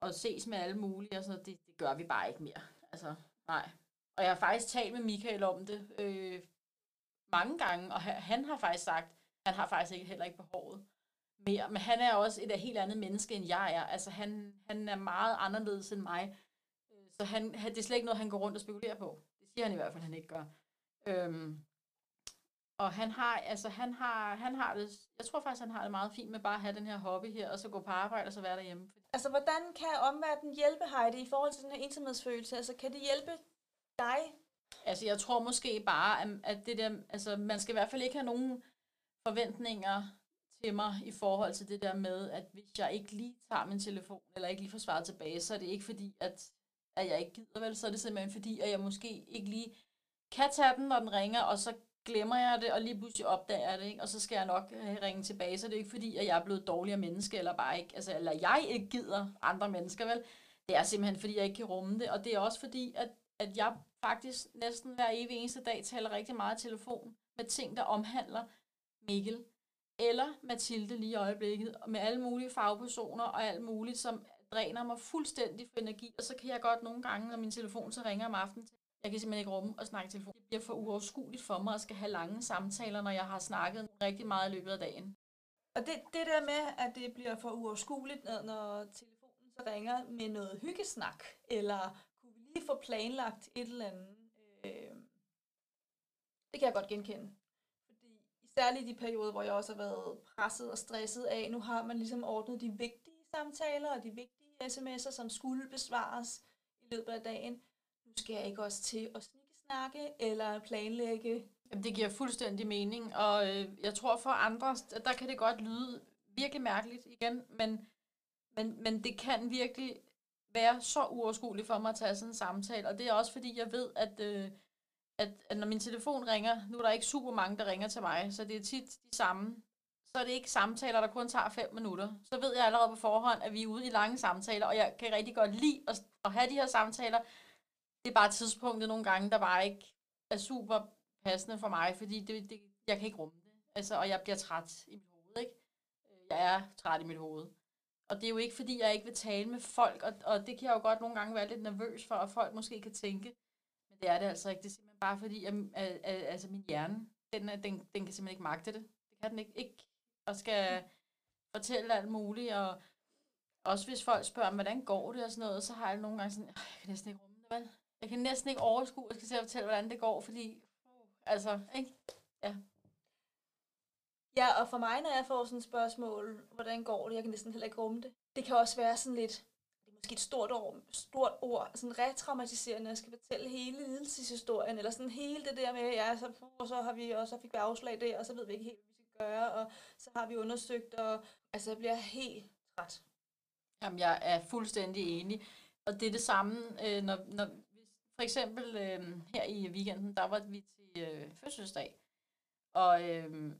og ses med alle mulige, altså, det, det gør vi bare ikke mere. Altså, nej. Og jeg har faktisk talt med Michael om det øh, mange gange, og han har faktisk sagt, han har faktisk ikke, heller ikke behovet mere. Men han er også et helt andet menneske, end jeg er. Altså, han, han er meget anderledes end mig. Øh, så han, det er slet ikke noget, han går rundt og spekulerer på. Det siger han i hvert fald, han ikke gør. Øhm, og han har, altså han har, han har det, jeg tror faktisk, han har det meget fint med bare at have den her hobby her, og så gå på arbejde og så være derhjemme. Altså, hvordan kan omverdenen hjælpe Heidi i forhold til den her ensomhedsfølelse? Altså, kan det hjælpe dig? Altså, jeg tror måske bare, at det der, altså, man skal i hvert fald ikke have nogen forventninger til mig i forhold til det der med, at hvis jeg ikke lige tager min telefon, eller ikke lige får svaret tilbage, så er det ikke fordi, at, at jeg ikke gider vel, så er det simpelthen fordi, at jeg måske ikke lige kan tage den, når den ringer, og så glemmer jeg det, og lige pludselig opdager jeg det, ikke? og så skal jeg nok øh, ringe tilbage, så det er ikke fordi, at jeg er blevet dårligere menneske, eller bare ikke, altså, eller jeg ikke gider andre mennesker, vel? Det er simpelthen, fordi jeg ikke kan rumme det, og det er også fordi, at, at jeg faktisk næsten hver evig eneste dag taler rigtig meget i telefon med ting, der omhandler Mikkel eller Mathilde lige i øjeblikket, med alle mulige fagpersoner og alt muligt, som dræner mig fuldstændig for energi, og så kan jeg godt nogle gange, når min telefon så ringer om aftenen, jeg kan simpelthen ikke rumme og snakke telefon. Det bliver for uoverskueligt for mig at skal have lange samtaler, når jeg har snakket rigtig meget i løbet af dagen. Og det, det der med, at det bliver for uoverskueligt, når telefonen så ringer med noget hyggesnak, eller kunne vi lige få planlagt et eller andet, øh, det kan jeg godt genkende særligt i de perioder, hvor jeg også har været presset og stresset af, nu har man ligesom ordnet de vigtige samtaler og de vigtige sms'er, som skulle besvares i løbet af dagen. Nu skal jeg ikke også til at snakke eller planlægge. Jamen, det giver fuldstændig mening, og øh, jeg tror for andre, der kan det godt lyde virkelig mærkeligt igen, men, men, men det kan virkelig være så uoverskueligt for mig at tage sådan en samtale, og det er også fordi, jeg ved, at øh, at, at når min telefon ringer, nu er der ikke super mange, der ringer til mig, så det er tit de samme. Så er det ikke samtaler, der kun tager 5 minutter. Så ved jeg allerede på forhånd, at vi er ude i lange samtaler, og jeg kan rigtig godt lide at, at have de her samtaler. Det er bare tidspunktet nogle gange, der bare ikke er super passende for mig, fordi det, det, jeg kan ikke rumme det. Altså, og jeg bliver træt i mit hoved, ikke? Øh, jeg er træt i mit hoved. Og det er jo ikke, fordi jeg ikke vil tale med folk, og, og det kan jeg jo godt nogle gange være lidt nervøs for, at folk måske kan tænke, men det er det altså ikke. Det er simpelthen bare fordi, at, at, at altså min hjerne, den, den, den kan simpelthen ikke magte det. Det kan den ikke. ikke og skal fortælle alt muligt, og også hvis folk spørger, hvordan går det og sådan noget, så har jeg nogle gange sådan, jeg kan næsten ikke rumme det, vel? Jeg kan næsten ikke overskue, at skal til at fortælle, hvordan det går, fordi, uh, altså, ikke? Ja. Ja, og for mig, når jeg får sådan et spørgsmål, hvordan går det, jeg kan næsten heller ikke rumme det. Det kan også være sådan lidt, måske et stort ord, stort ord, sådan retraumatiserende, jeg skal fortælle hele lidelseshistorien, eller sådan hele det der med, ja, så, og så har vi, og så fik vi afslag der, og så ved vi ikke helt, hvad vi skal gøre, og så har vi undersøgt, og altså jeg bliver helt træt. Jamen, jeg er fuldstændig enig, og det er det samme, øh, når, når for eksempel øh, her i weekenden, der var vi til øh, fødselsdag, og øh,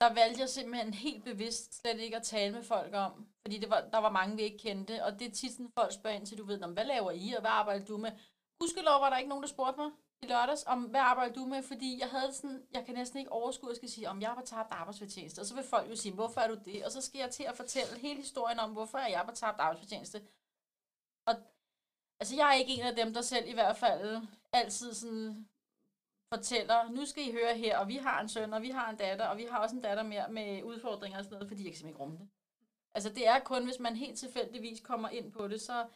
der valgte jeg simpelthen helt bevidst slet ikke at tale med folk om, fordi det var, der var mange, vi ikke kendte, og det er tit sådan, folk spørger ind til, du ved, hvad laver I, og hvad arbejder du med? Gudskelov var der ikke nogen, der spurgte mig. i lørdags, om hvad arbejder du med, fordi jeg havde sådan, jeg kan næsten ikke overskue at skal sige, om jeg har tabt arbejdsfortjeneste, og så vil folk jo sige, hvorfor er du det? Og så skal jeg til at fortælle hele historien om, hvorfor er jeg på tabt arbejdsfortjeneste. Og altså, jeg er ikke en af dem, der selv i hvert fald altid sådan fortæller, nu skal I høre her, og vi har en søn, og vi har en datter, og vi har også en datter mere med udfordringer og sådan noget, fordi jeg kan simpelthen ikke rumme det. Altså det er kun, hvis man helt tilfældigvis kommer ind på det, så,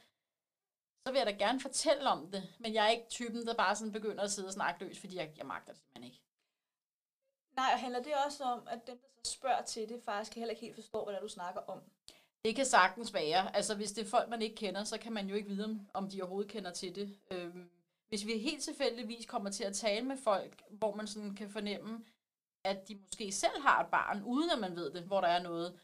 så vil jeg da gerne fortælle om det, men jeg er ikke typen, der bare sådan begynder at sidde og snakke løs, fordi jeg, jeg magter det simpelthen ikke. Nej, og handler det også om, at dem, der så spørger til det, faktisk heller ikke helt forstår, hvad du snakker om? Det kan sagtens være. Altså, hvis det er folk, man ikke kender, så kan man jo ikke vide, om- om de overhovedet kender til det. Øhm, hvis vi helt tilfældigvis kommer til at tale med folk, hvor man sådan kan fornemme, at de måske selv har et barn, uden at man ved det, hvor der er noget,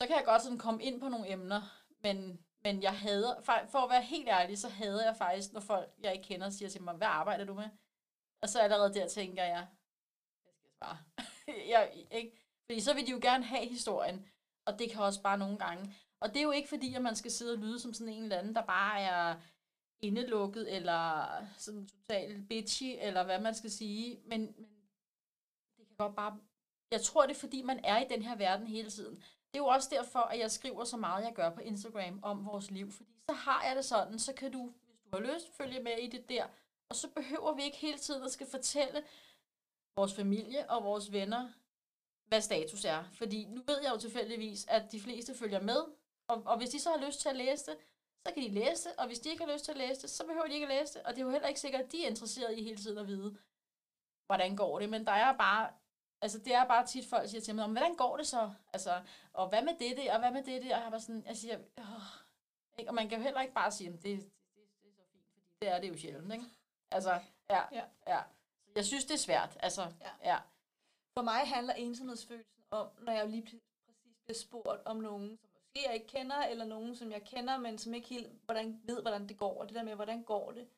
så kan jeg godt sådan komme ind på nogle emner, men, men jeg hader, for, for at være helt ærlig, så hader jeg faktisk, når folk, jeg ikke kender, siger til mig, hvad arbejder du med? Og så allerede der tænker jeg, hvad skal jeg svare? jeg, ikke? Fordi så vil de jo gerne have historien, og det kan også bare nogle gange. Og det er jo ikke fordi, at man skal sidde og lyde som sådan en eller anden, der bare er indelukket, eller sådan totalt bitchy, eller hvad man skal sige. Men, men det kan godt bare... Jeg tror, det er fordi, man er i den her verden hele tiden. Det er jo også derfor, at jeg skriver så meget, jeg gør på Instagram om vores liv. Fordi så har jeg det sådan, så kan du, hvis du har lyst, følge med i det der. Og så behøver vi ikke hele tiden at skal fortælle vores familie og vores venner, hvad status er. Fordi nu ved jeg jo tilfældigvis, at de fleste følger med, og, og hvis de så har lyst til at læse det, så kan de læse det, og hvis de ikke har lyst til at læse det, så behøver de ikke at læse det, og det er jo heller ikke sikkert, at de er interesseret i hele tiden at vide, hvordan går det, men der er bare, altså det er bare tit folk siger til mig, "Nå, men hvordan går det så, altså, og hvad med det og hvad med det og jeg var sådan, jeg siger, Åh. ikke? og man kan jo heller ikke bare sige, "Jamen, det, det, det, det er så fint, fordi det er det jo sjældent, ikke? Altså, ja, Ja. ja. Jeg synes, det er svært, altså, Ja. ja. For mig handler ensomhedsfølelsen om, når jeg lige pr- præcis bliver spurgt om nogen, som jeg ikke kender, eller nogen, som jeg kender, men som ikke helt hvordan, ved, hvordan det går. Og det der med, hvordan går det?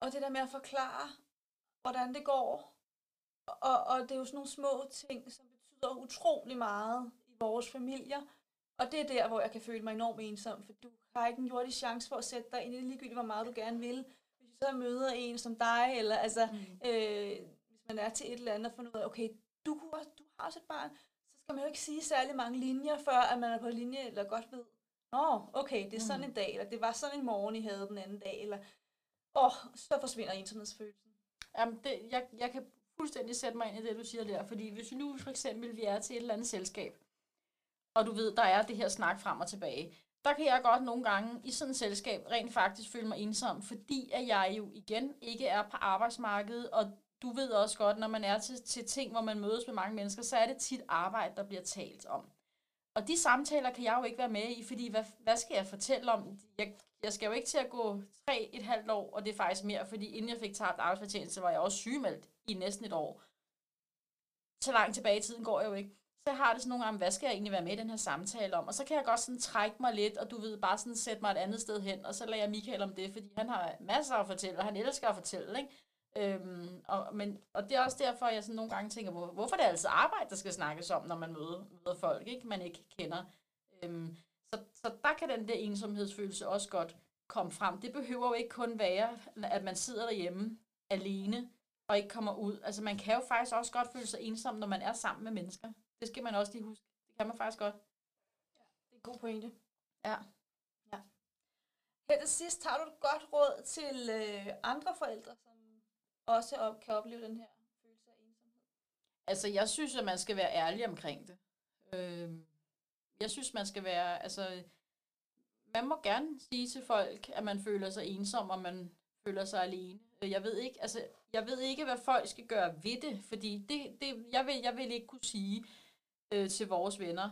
Og det der med at forklare, hvordan det går. Og, og det er jo sådan nogle små ting, som betyder utrolig meget i vores familier. Og det er der, hvor jeg kan føle mig enormt ensom, for du har ikke en jordisk chance for at sætte dig ind i det ligegyldigt, hvor meget du gerne vil. Hvis du så møder en som dig, eller altså, Mm. øh, hvis man er til et eller andet og fundet ud af, okay, du, du har også et barn, skal man jo ikke sige særlig mange linjer, før at man er på linje, eller godt ved, Nå, okay, det er sådan Mm. en dag, eller det var sådan en morgen, I havde den anden dag, eller åh, oh, så forsvinder ensomhedsfølelsen. Jamen, det, jeg, jeg kan fuldstændig sætte mig ind i det, du siger der. Fordi hvis vi nu for eksempel vi er til et eller andet selskab, og du ved, der er det her snak frem og tilbage, der kan jeg godt nogle gange i sådan et selskab rent faktisk føle mig ensom, fordi at jeg jo igen ikke er på arbejdsmarkedet, og du ved også godt, når man er til, til ting, hvor man mødes med mange mennesker, så er det tit arbejde, der bliver talt om. Og de samtaler kan jeg jo ikke være med i, fordi hvad, hvad skal jeg fortælle om? Jeg, jeg skal jo ikke til at gå tre et halvt år, og det er faktisk mere, fordi inden jeg fik tabt arbejdsfortjeneste, var jeg også sygemeldt i næsten et år. Så langt tilbage i tiden går jeg jo ikke. Så jeg har det sådan nogle gange, hvad skal jeg egentlig være med i den her samtale om? Og så kan jeg godt sådan trække mig lidt, og du ved, bare sådan sætte mig et andet sted hen, og så lader jeg Michael om det, fordi han har masser at fortælle, og han elsker at fortælle, ikke? Øhm, og, men, og det er også derfor, jeg sådan nogle gange tænker, hvor, hvorfor er det altså arbejde, der skal snakkes om, når man møder, møder folk, ikke? man ikke kender. Øhm, så, så der kan den der ensomhedsfølelse også godt komme frem. Det behøver jo ikke kun være, at man sidder derhjemme alene og ikke kommer ud. Altså man kan jo faktisk også godt føle sig ensom, når man er sammen med mennesker. Det skal man også lige huske. Det kan man faktisk godt. Det er en god pointe. Ja. Her til sidst har du et godt råd til øh, andre forældre, som også op, kan opleve den her følelse af ensomhed. Altså, jeg synes, at man skal være ærlig omkring det. Øh, jeg synes, man skal være, altså, man må gerne sige til folk, at man føler sig ensom, og man føler sig alene. Jeg ved ikke, altså, jeg ved ikke, hvad folk skal gøre ved det, fordi det, det, jeg, vil, jeg vil ikke kunne sige øh, til vores venner,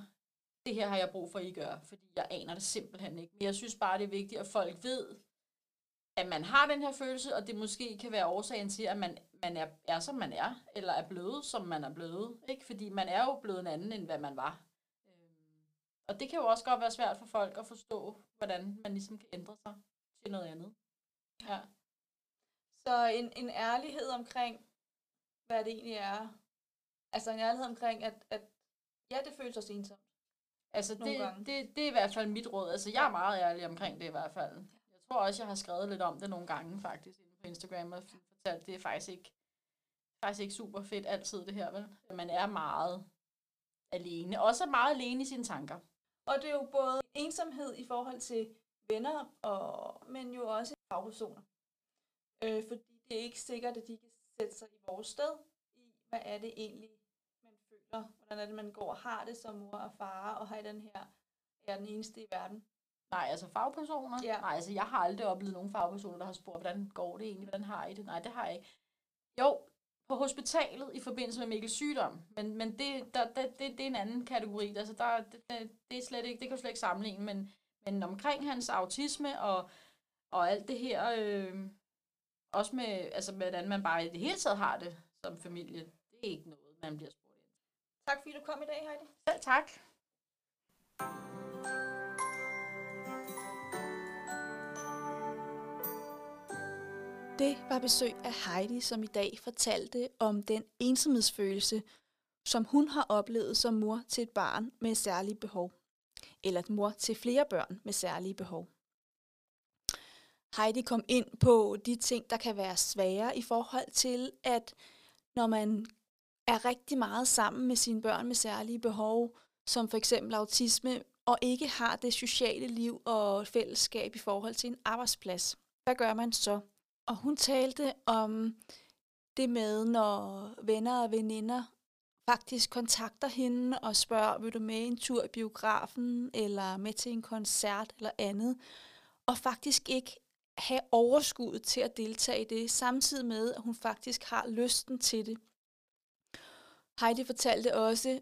det her har jeg brug for, at I gør, fordi jeg aner det simpelthen ikke. Men jeg synes bare, det er vigtigt, at folk ved, at man har den her følelse, og det måske kan være årsagen til, at man, man er, er, som man er, eller er blevet, som man er blevet. Ikke? Fordi man er jo blevet en anden, end hvad man var. Øhm, Og det kan jo også godt være svært for folk at forstå, hvordan man ligesom kan ændre sig til noget andet. Ja. Så en, en ærlighed omkring, hvad det egentlig er. Altså en ærlighed omkring, at, at ja, det føles også ensomt. Altså, det, det, det er i hvert fald mit råd. Altså, jeg er meget ærlig omkring det i hvert fald. Tror også, jeg har skrevet lidt om det nogle gange, faktisk, inde på Instagram og fortalt, det er faktisk ikke, faktisk ikke super fedt altid det her, vel? Man er meget alene. Også meget alene i sine tanker. Og det er jo både ensomhed i forhold til venner, og, men jo også fagpersoner. Øh, fordi det er ikke sikkert, at de kan sætte sig i vores sted i, hvad er det egentlig, man føler, hvordan er det, man går og har det som mor og far, og har i den her, er den eneste i verden. Nej, altså fagpersoner? Ja. Nej, altså jeg har aldrig oplevet nogen fagpersoner, der har spurgt, hvordan går det egentlig, hvordan har I det? Nej, det har jeg ikke. Jo, på hospitalet i forbindelse med Mikkels sygdom, men, men det, der, der, det, det er en anden kategori. Altså der, det, det, det, er slet ikke, det kan du slet ikke sammenligne, men, men omkring hans autisme og, og alt det her, øh, også med, altså med, hvordan man bare i det hele taget har det som familie, det er ikke noget, man bliver spurgt ind. Tak fordi du kom i dag, Heidi. Selv tak. Det var besøg af Heidi, som i dag fortalte om den ensomhedsfølelse, som hun har oplevet som mor til et barn med særlige behov. Eller et mor til flere børn med særlige behov. Heidi kom ind på de ting, der kan være svære i forhold til, at når man er rigtig meget sammen med sine børn med særlige behov, som for eksempel autisme, og ikke har det sociale liv og fællesskab i forhold til en arbejdsplads. Hvad gør man så? Og hun talte om det med, når venner og veninder faktisk kontakter hende og spørger, vil du med en tur i biografen, eller med til en koncert eller andet, og faktisk ikke have overskud til at deltage i det, samtidig med, at hun faktisk har lysten til det. Heidi fortalte også,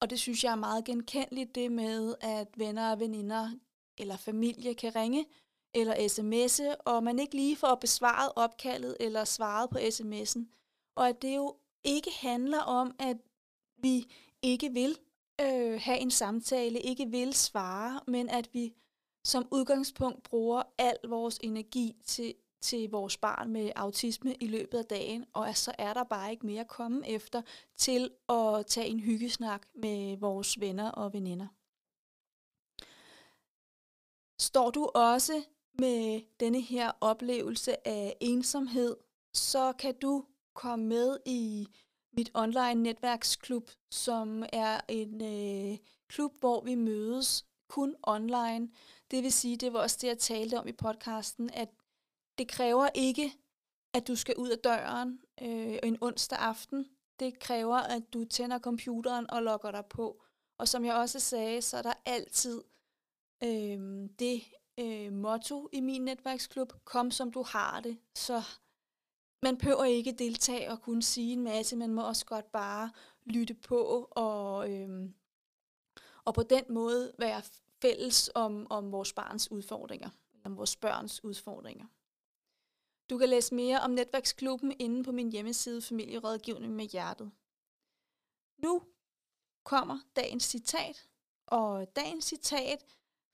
og det synes jeg er meget genkendeligt, det med, at venner og veninder eller familie kan ringe eller sms'e, og man ikke lige får besvaret opkaldet eller svaret på sms'en. Og at det jo ikke handler om, at vi ikke vil øh, have en samtale, ikke vil svare, men at vi som udgangspunkt bruger al vores energi til, til vores barn med autisme i løbet af dagen, og så er der bare ikke mere at komme efter til at tage en hyggesnak med vores venner og veninder. Står du også med denne her oplevelse af ensomhed, så kan du komme med i mit online netværksklub, som er en øh, klub, hvor vi mødes kun online. Det vil sige, det var også det, jeg talte om i podcasten, at det kræver ikke, at du skal ud af døren øh, en onsdag aften. Det kræver, at du tænder computeren og logger dig på. Og som jeg også sagde, så er der altid øh, det øh, motto i min netværksklub, kom som du har det. Så man behøver ikke deltage og kunne sige en masse, man må også godt bare lytte på og, øh, og på den måde være fælles om, om vores barns udfordringer, om vores børns udfordringer. Du kan læse mere om netværksklubben inde på min hjemmeside Familierådgivning med Hjertet. Nu kommer dagens citat, og dagens citat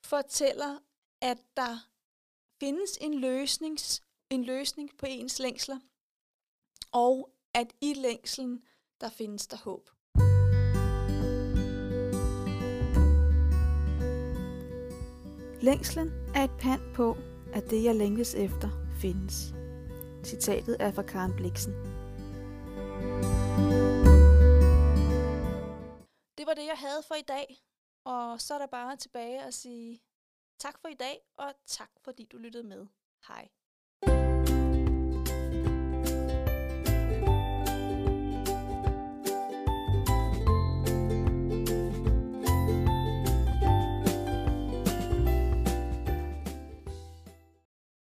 fortæller, at der findes en, løsnings, en løsning på ens længsler, og at i længslen, der findes der håb. Længslen er et pand på, at det, jeg længes efter, findes. Citatet er fra Karen Bliksen. Det var det, jeg havde for i dag. Og så er der bare tilbage at sige tak for i dag, og tak fordi du lyttede med. Hej.